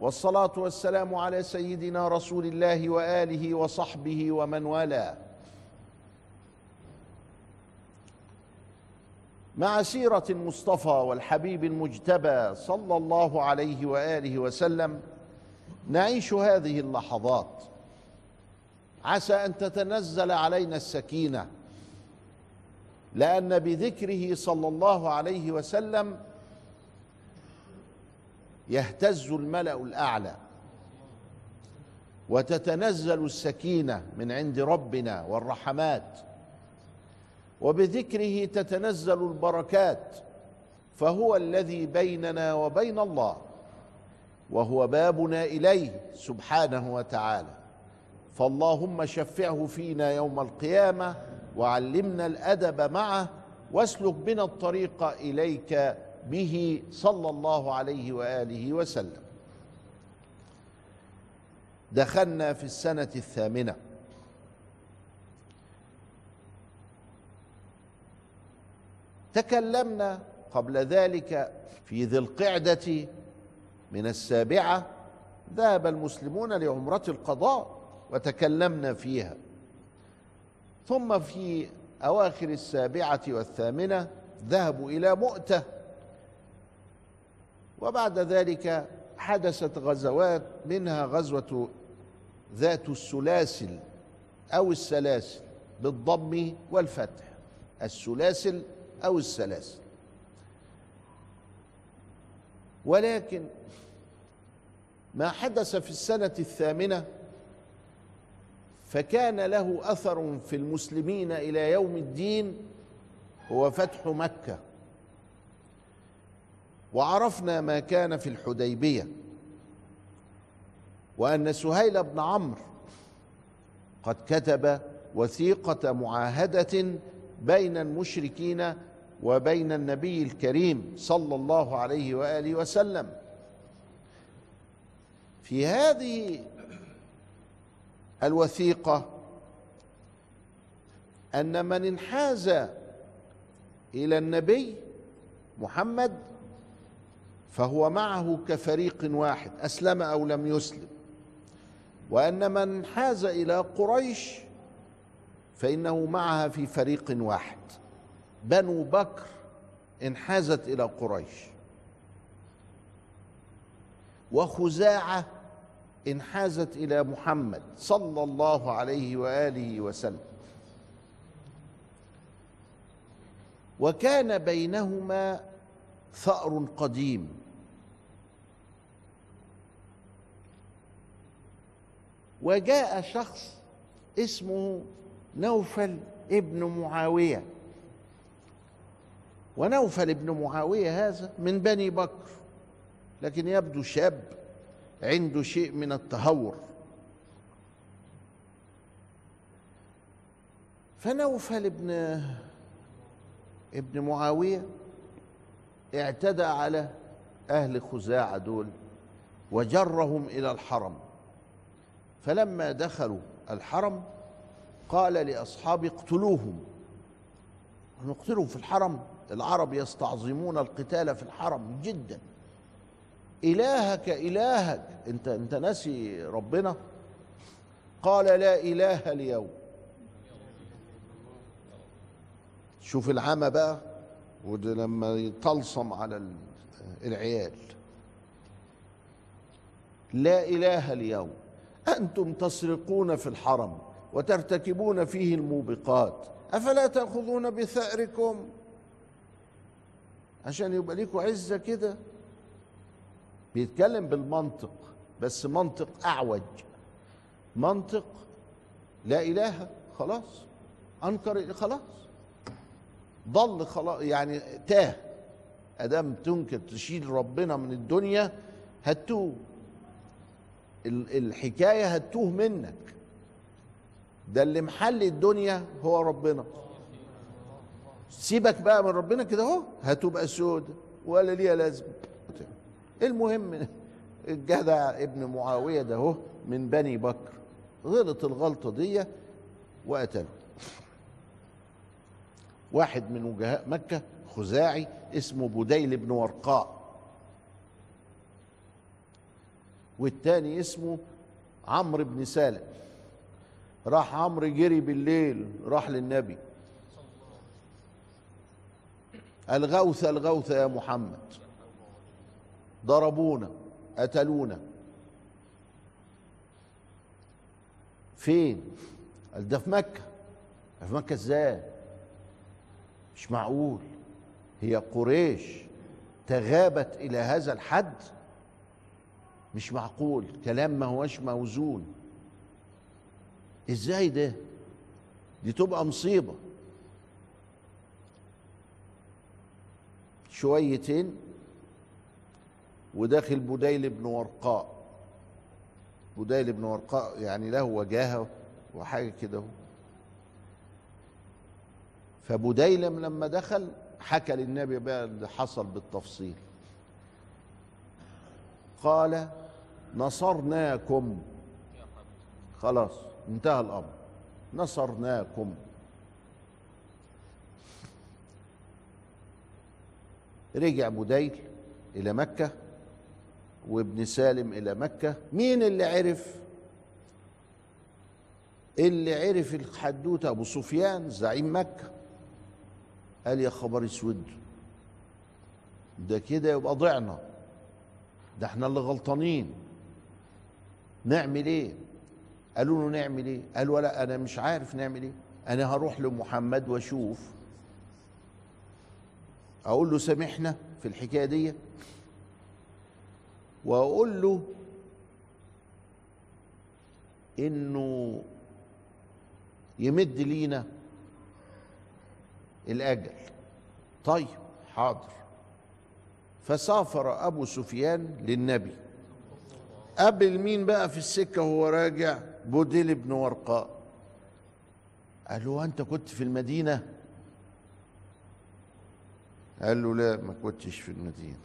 والصلاة والسلام على سيدنا رسول الله وآله وصحبه ومن والاه. مع سيرة المصطفى والحبيب المجتبى صلى الله عليه وآله وسلم نعيش هذه اللحظات. عسى أن تتنزل علينا السكينة لأن بذكره صلى الله عليه وسلم يهتز الملأ الأعلى. وتتنزل السكينة من عند ربنا والرحمات. وبذكره تتنزل البركات. فهو الذي بيننا وبين الله وهو بابنا إليه سبحانه وتعالى. فاللهم شفعه فينا يوم القيامة وعلمنا الأدب معه واسلك بنا الطريق إليك به صلى الله عليه وآله وسلم. دخلنا في السنة الثامنة. تكلمنا قبل ذلك في ذي القعدة من السابعة ذهب المسلمون لعمرة القضاء وتكلمنا فيها. ثم في أواخر السابعة والثامنة ذهبوا إلى مؤتة وبعد ذلك حدثت غزوات منها غزوة ذات السلاسل أو السلاسل بالضم والفتح. السلاسل أو السلاسل. ولكن ما حدث في السنة الثامنة فكان له أثر في المسلمين إلى يوم الدين هو فتح مكة. وعرفنا ما كان في الحديبية وأن سهيل بن عمرو قد كتب وثيقة معاهدة بين المشركين وبين النبي الكريم صلى الله عليه وآله وسلم. في هذه الوثيقة أن من انحاز إلى النبي محمد فهو معه كفريق واحد أسلم أو لم يسلم. وأن من انحاز إلى قريش فإنه معها في فريق واحد. بنو بكر انحازت إلى قريش. وخزاعة انحازت إلى محمد صلى الله عليه وآله وسلم. وكان بينهما ثأر قديم. وجاء شخص اسمه نوفل ابن معاوية. ونوفل ابن معاوية هذا من بني بكر لكن يبدو شاب عنده شيء من التهور. فنوفل ابن ابن معاوية اعتدى على أهل خزاعة دول وجرهم إلى الحرم. فلما دخلوا الحرم قال لأصحابه اقتلوهم. نقتلهم في الحرم العرب يستعظمون القتال في الحرم جدا. إلهك إلهك. أنت أنت ناسي ربنا؟ قال لا إله اليوم. شوف العمى بقى وده لما يطلصم على العيال. لا إله اليوم. أنتم تسرقون في الحرم وترتكبون فيه الموبقات. أفلا تأخذون بثأركم؟ عشان يبقى لكم عزة كده. بيتكلم بالمنطق بس منطق أعوج. منطق لا إله خلاص. أنكر خلاص. ضل خلاص. يعني تاه. أدام تنكر تشيل ربنا من الدنيا هتوه ال- الحكاية هتوه منك. ده اللي محل الدنيا هو ربنا. سيبك بقى من ربنا كده اهو هتبقى سود ولا ليها لازمة. المهم الجدع ابن معاوية ده اهو من بني بكر غلط الغلطة دي وقتله. واحد من وجهاء مكة خزاعي اسمه بديل بن ورقاء. والتاني اسمه عمرو بن سالم. راح عمرو جري بالليل راح للنبي. الغوث الغوث يا محمد. ضربونا قتلونا. فين؟ قال ده في مكة. في مكة إزاي؟ مش معقول. هي قريش تغابت إلى هذا الحد؟ مش معقول كلام ما هوش موزون. إزاي ده؟ دي تبقى مصيبة. شويتين وداخل بديل بن ورقاء. بديل بن ورقاء يعني له وجاهة وحاجة كده فبديلم لما دخل حكى للنبي بقى اللي حصل بالتفصيل. قال نصرناكم. خلاص انتهى الأمر. نصرناكم. رجع بديل إلى مكة وابن سالم إلى مكة. مين اللي عرف؟ اللي عرف الحدوتة؟ أبو سفيان زعيم مكة. قال يا خبر أسود ده كده يبقى ضعنا. ده إحنا اللي غلطانين. نعمل إيه؟ قالوا له نعمل إيه؟ قالوا لا أنا مش عارف نعمل إيه. أنا هروح لمحمد وأشوف. أقول له سامحنا في الحكاية دي؟ وأقول له إنه يمد لينا الأجل. طيب حاضر. فسافر أبو سفيان للنبي. قابل مين بقى في السكة وهو راجع؟ بوديل بن ورقاء. قال له أنت كنت في المدينة؟ قال له لا ما كنتش في المدينة.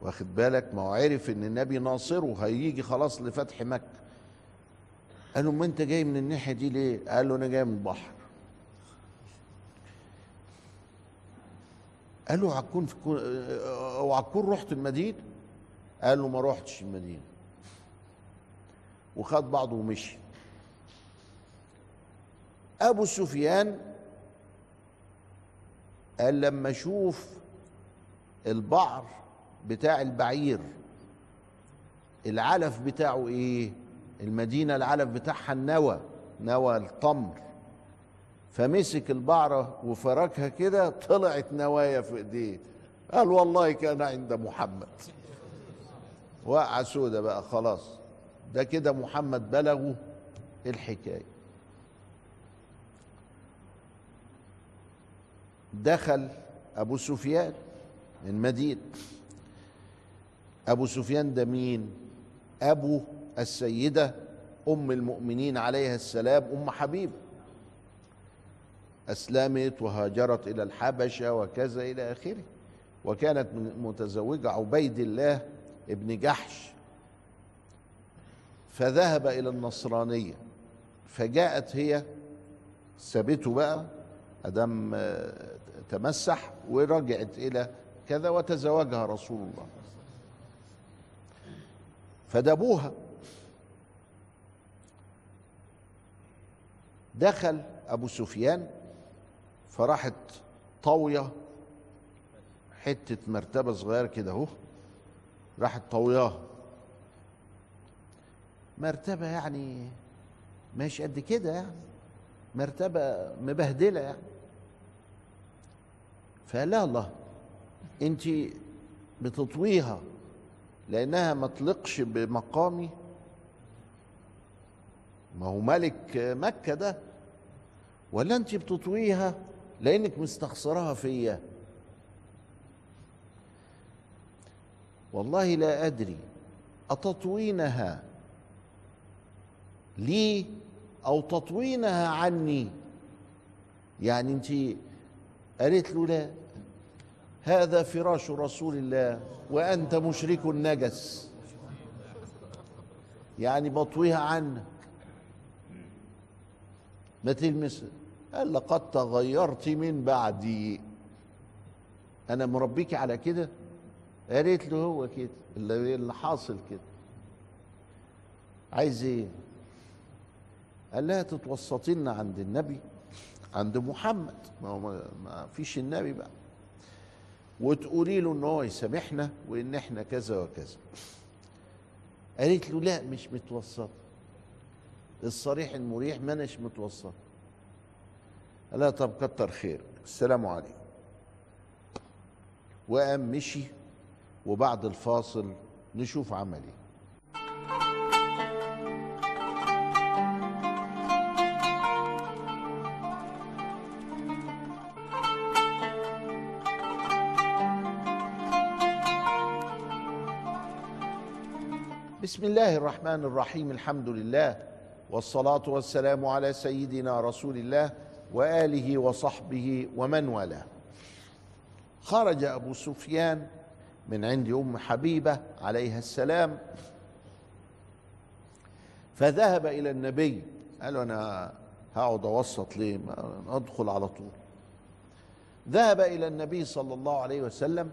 واخد بالك؟ ما هو عرف إن النبي ناصره هيجي خلاص لفتح مكة. قال له ما أنت جاي من الناحية دي ليه؟ قال له أنا جاي من البحر. قال له هتكون كون وهتكون رحت المدينة؟ قال له ما رحتش المدينة. وخد بعضه ومشي. أبو سفيان قال لما أشوف البعر بتاع البعير العلف بتاعه إيه؟ المدينة العلف بتاعها النوى نوى التمر. فمسك البعرة وفركها كده طلعت نوايا في إيديه. قال والله كان عند محمد. وقع سودة بقى خلاص. ده كده محمد بلغوا الحكاية. دخل أبو سفيان من مدينة. أبو سفيان ده مين؟ أبو السيدة أم المؤمنين عليها السلام أم حبيبة. أسلمت وهاجرت إلى الحبشة وكذا إلى آخره. وكانت متزوجة عبيد الله ابن جحش فذهب إلى النصرانية فجاءت هي سابته بقى أدم تمسح ورجعت إلى كذا وتزوجها رسول الله. فدبوها. دخل أبو سفيان فراحت طاوية حتة مرتبة صغيرة كده أهو راحت طوياها مرتبة يعني مش قد كده يعني. مرتبة مبهدلة يعني. لها الله انت بتطويها لأنها ما تلقش بمقامي. ما هو ملك مكة ده. ولا انت بتطويها لأنك مستخسرها فيا؟ والله لا أدري أتطوينها لي أو تطوينها عني؟ يعني أنت قالت له لا؟ هذا فراش رسول الله وأنت مشرك نجس يعني بطويها عنك. ما تلمس؟ قال لقد تغيرت من بعدي. أنا مربيك على كده؟ قالت له هو كده اللي حاصل كده. عايز إيه؟ قال لها تتوسطي لنا عند النبي عند محمد. ما هو ما- فيش النبي بقى. وتقولي له إن هو يسامحنا وإن إحنا كذا وكذا. قالت له لا مش متوسط الصريح المريح ما اناش متوسط قال لها طب كتر خيرك. السلام عليكم. وقام مشي. وبعد الفاصل نشوف عمل إيه بسم الله الرحمن الرحيم الحمد لله والصلاة والسلام على سيدنا رسول الله وآله وصحبه ومن والاه. خرج أبو سفيان من عند أم حبيبة عليها السلام. فذهب إلى النبي قال له أنا هقعد أوسط ليه؟ ما أدخل على طول. ذهب إلى النبي صلى الله عليه وسلم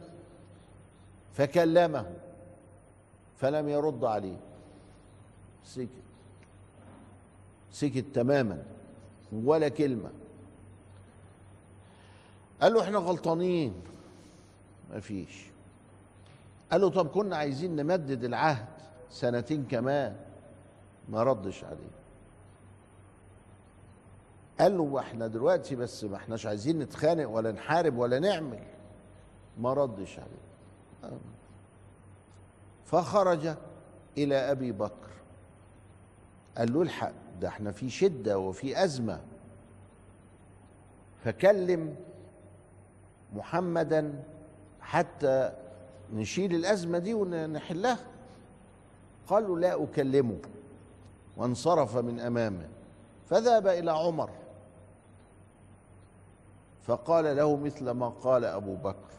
فكلمه فلم يرد عليه. سكت. سكت تماما ولا كلمة. قال له إحنا غلطانين. ما فيش. قال له طب كنا عايزين نمدد العهد سنتين كمان. ما ردش عليه. قال له إحنا دلوقتي بس ما احناش عايزين نتخانق ولا نحارب ولا نعمل. ما ردش عليه. فخرج إلى أبي بكر. قال له الحق ده إحنا في شدة وفي أزمة. فكلم محمدا حتى نشيل الأزمة دي ونحلها. قال له لا أكلمه. وانصرف من أمامه. فذهب إلى عمر. فقال له مثل ما قال أبو بكر.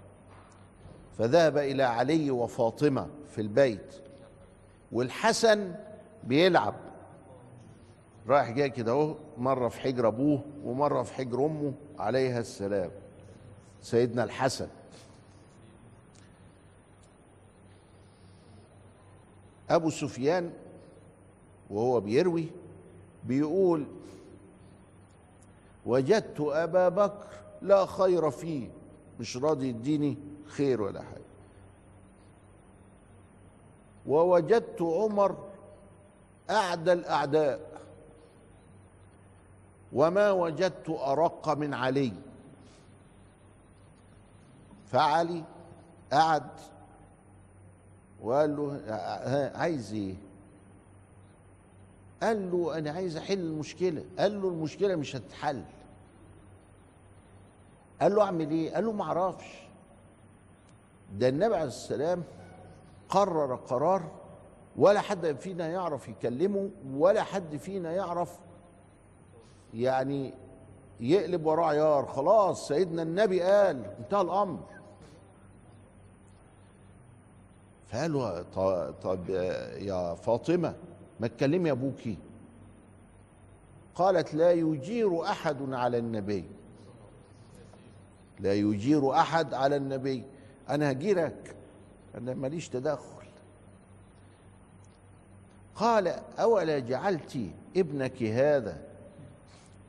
فذهب إلى علي وفاطمة في البيت. والحسن بيلعب. رايح جاي كده أهو مرة في حجر أبوه ومرة في حجر أمه عليها السلام. سيدنا الحسن. أبو سفيان وهو بيروي بيقول وجدت أبا بكر لا خير فيه مش راضي يديني خير ولا حاجة. ووجدت عمر أعدى الأعداء وما وجدت أرق من علي. فعلي قعد وقال له ها، عايز إيه؟ قال له أنا عايز أحل المشكلة. قال له المشكلة مش هتتحل. قال له أعمل إيه؟ قال له ما أعرفش. ده النبي عليه السلام قرر قرار ولا حد فينا يعرف يكلمه ولا حد فينا يعرف يعني يقلب وراه عيار. خلاص سيدنا النبي قال انتهى الأمر. فقال له ط- طب يا فاطمة ما تكلمي ابوكي قالت لا يجير أحد على النبي. لا يجير أحد على النبي. أنا هجيرك أنا ماليش تدخل. قال أولا جعلت ابنك هذا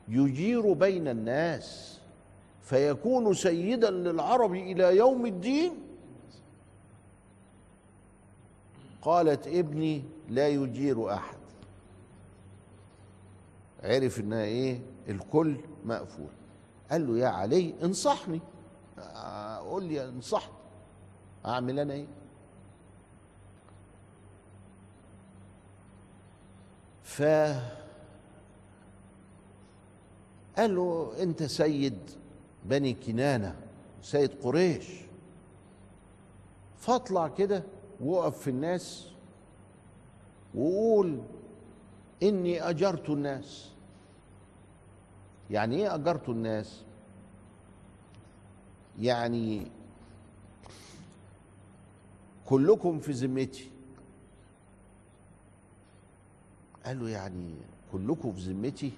يجير بين الناس فيكون سيدا للعرب إلى يوم الدين؟ قالت ابني لا يجير أحد. عرف إنها إيه؟ الكل مقفول. قال له يا علي انصحني. قول لي انصحني. أعمل أنا إيه؟ ف قال له أنت سيد بني كنانة سيد قريش. فاطلع كده وقف في الناس وقول إني أجرت الناس. يعني إيه أجرت الناس؟ يعني كلكم في ذمتي. قال له يعني كلكم في ذمتي؟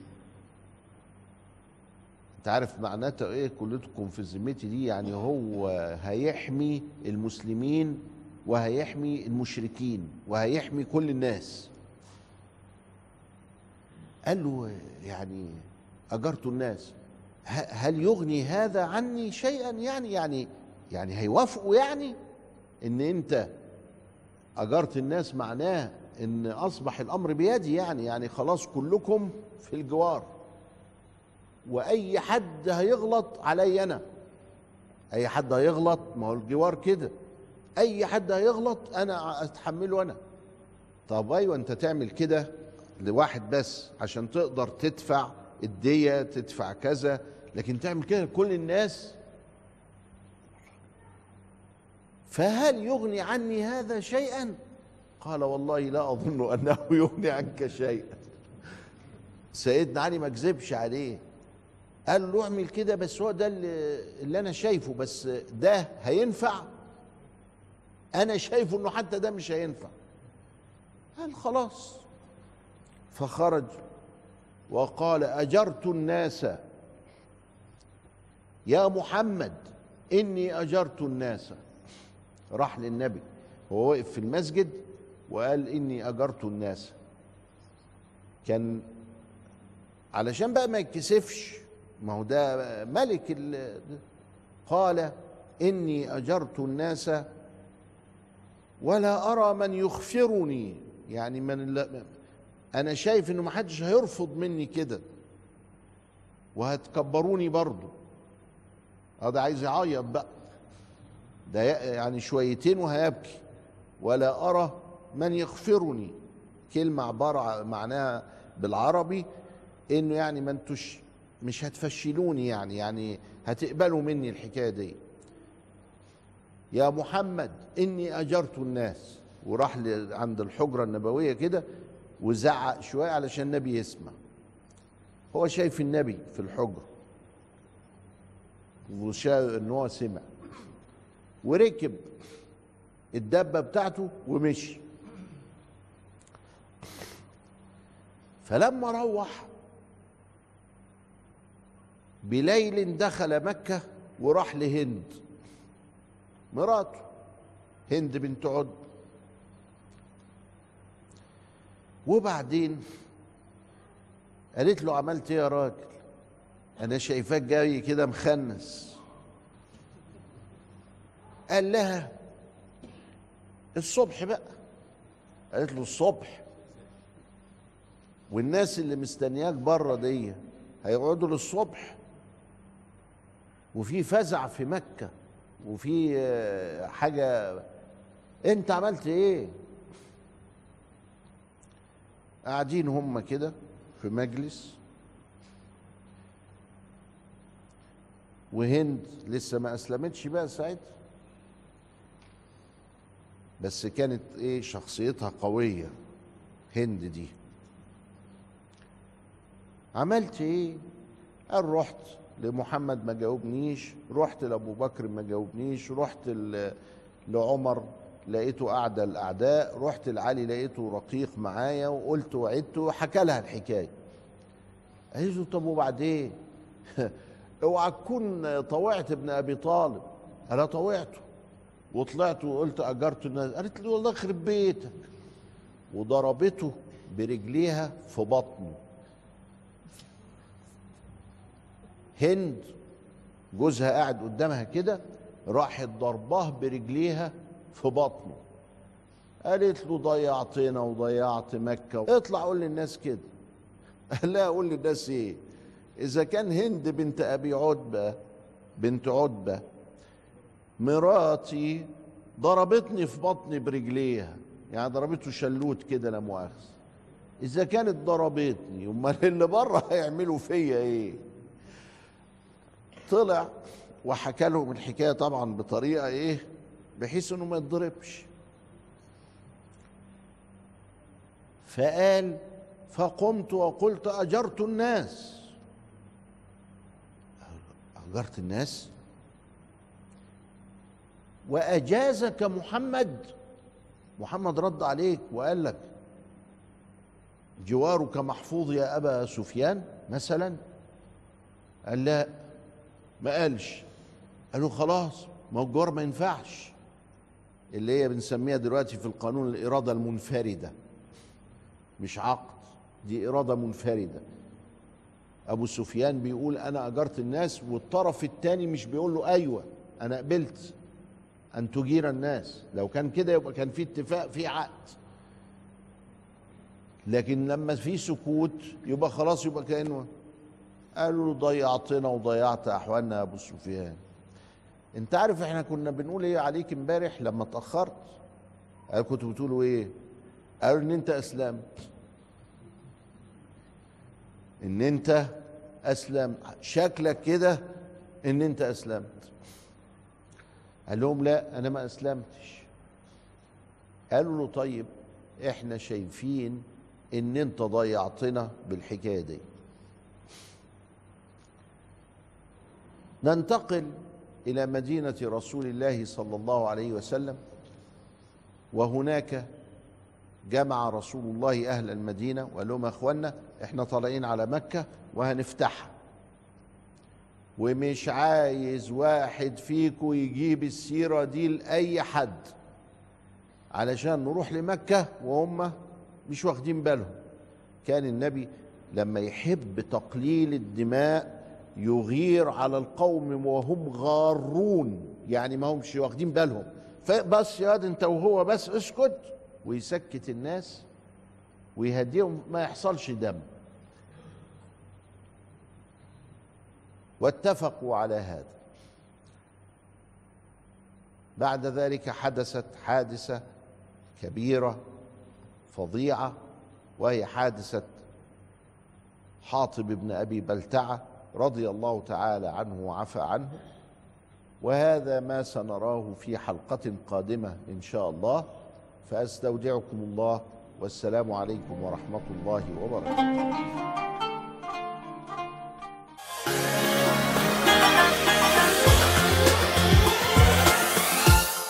أنت عارف معناتها إيه كلكم في ذمتي دي؟ يعني هو هيحمي المسلمين وهيحمي المشركين وهيحمي كل الناس. قال له يعني أجرت الناس. هل يغني هذا عني شيئا؟ يعني يعني يعني هيوافقوا يعني؟ إن أنت أجرت الناس معناه إن أصبح الأمر بيدي يعني يعني خلاص كلكم في الجوار. وأي حد هيغلط علي أنا. أي حد هيغلط ما هو الجوار كده. أي حد هيغلط أنا أتحمله أنا. طب أيوه أنت تعمل كده لواحد بس عشان تقدر تدفع الدية تدفع كذا لكن تعمل كده لكل الناس. فهل يغني عني هذا شيئا؟ قال والله لا أظن أنه يغني عنك شيئا. سيدنا علي ما كذبش عليه. قال له اعمل كده بس هو ده اللي, اللي أنا شايفه بس ده هينفع؟ أنا شايفه إنه حتى ده مش هينفع. قال خلاص. فخرج وقال أجرت الناس. يا محمد إني أجرت الناس. راح للنبي. هو واقف في المسجد وقال إني أجرت الناس. كان علشان بقى ما يتكسفش ما هو ده ملك قال إني أجرت الناس ولا أرى من يخفرني. يعني من أنا شايف إنه ما حدش هيرفض مني كده. وهتكبروني برضه. آه ده عايز يعيط بقى. ده يعني شويتين وهيبكي. ولا أرى من يغفرني كلمة عبارة معناها بالعربي إنه يعني ما انتوش مش هتفشلوني يعني. يعني هتقبلوا مني الحكاية دي. يا محمد إني أجرت الناس. وراح عند الحجرة النبوية كده وزعق شوية علشان النبي يسمع. هو شايف النبي في الحجرة. وشاف إن هو سمع. وركب الدبة بتاعته ومشي. فلما روح بليل دخل مكة وراح لهند. مراته هند بنت عد وبعدين قالت له عملت إيه يا راجل؟ أنا شايفاك جاي كده مخنس. قال لها الصبح بقى. قالت له الصبح. والناس اللي مستنياك بره دي هيقعدوا للصبح. وفي فزع في مكة. وفي حاجة انت عملت إيه؟ قاعدين هم كده في مجلس. وهند لسه ما أسلمتش بقى ساعتها. بس كانت إيه شخصيتها قوية هند دي. عملت إيه؟ قال رحت. لمحمد ما جاوبنيش رحت لأبو بكر ما جاوبنيش رحت لعمر لقيته اعدى الأعداء رحت لعلي لقيته رقيق معايا وقلت وعدت وحكى لها الحكاية. له طب وبعدين؟ أوعى تكون طوعت ابن أبي طالب. أنا طوعته. وطلعت وقلت أجرت الناس. قالت لي والله يخرب بيتك. وضربته برجليها في بطنه. هند جوزها قاعد قدامها كده راحت ضرباه برجليها في بطنه. قالت له ضيعتنا وضيعت مكة اطلع قول للناس كده. لا قول للناس إيه؟ إذا كان هند بنت أبي عتبة بنت عتبة مراتي ضربتني في بطني برجليها. يعني ضربته شلوت كده لا مؤاخذة. إذا كانت ضربتني أمال اللي بره هيعملوا فيا إيه؟ طلع وحكى لهم الحكاية طبعا بطريقة إيه؟ بحيث إنه ما يتضربش. فقال فقمت وقلت أجرت الناس. أجرت الناس؟ وأجازك محمد. محمد رد عليك وقال لك جوارك محفوظ يا أبا سفيان مثلا؟ قال لا. ما قالش. قالوا خلاص ما هو الجوار ما ينفعش. اللي هي بنسميها دلوقتي في القانون الإرادة المنفردة. مش عقد دي إرادة منفردة. أبو سفيان بيقول أنا أجرت الناس والطرف الثاني مش بيقول له أيوه أنا قبلت أن تجير الناس. لو كان كده يبقى كان في اتفاق في عقد. لكن لما في سكوت يبقى خلاص يبقى كأنه قالوا له ضيعتنا وضيعت أحوالنا يا أبو سفيان. أنت عارف إحنا كنا بنقول إيه عليك إمبارح لما اتأخرت؟ قال كنتوا بتقولوا إيه؟ قالوا إن أنت أسلمت. إن أنت اسلم شكلك كده إن أنت أسلمت. قال لهم لا أنا ما أسلمتش. قالوا له طيب إحنا شايفين إن أنت ضيعتنا بالحكاية دي. ننتقل إلى مدينة رسول الله صلى الله عليه وسلم وهناك جمع رسول الله أهل المدينة وقال لهم يا اخوانا إحنا طالعين على مكة وهنفتحها. ومش عايز واحد فيكم يجيب السيرة دي لأي حد علشان نروح لمكة وهم مش واخدين بالهم. كان النبي لما يحب تقليل الدماء يغير على القوم وهم غارون يعني ما همش واخدين بالهم. فبس يا انت وهو بس اسكت ويسكت الناس ويهديهم ما يحصلش دم. واتفقوا على هذا. بعد ذلك حدثت حادثة كبيرة فظيعة وهي حادثة حاطب بن أبي بلتعة رضي الله تعالى عنه وعفى عنه. وهذا ما سنراه في حلقة قادمة إن شاء الله. فأستودعكم الله والسلام عليكم ورحمة الله وبركاته.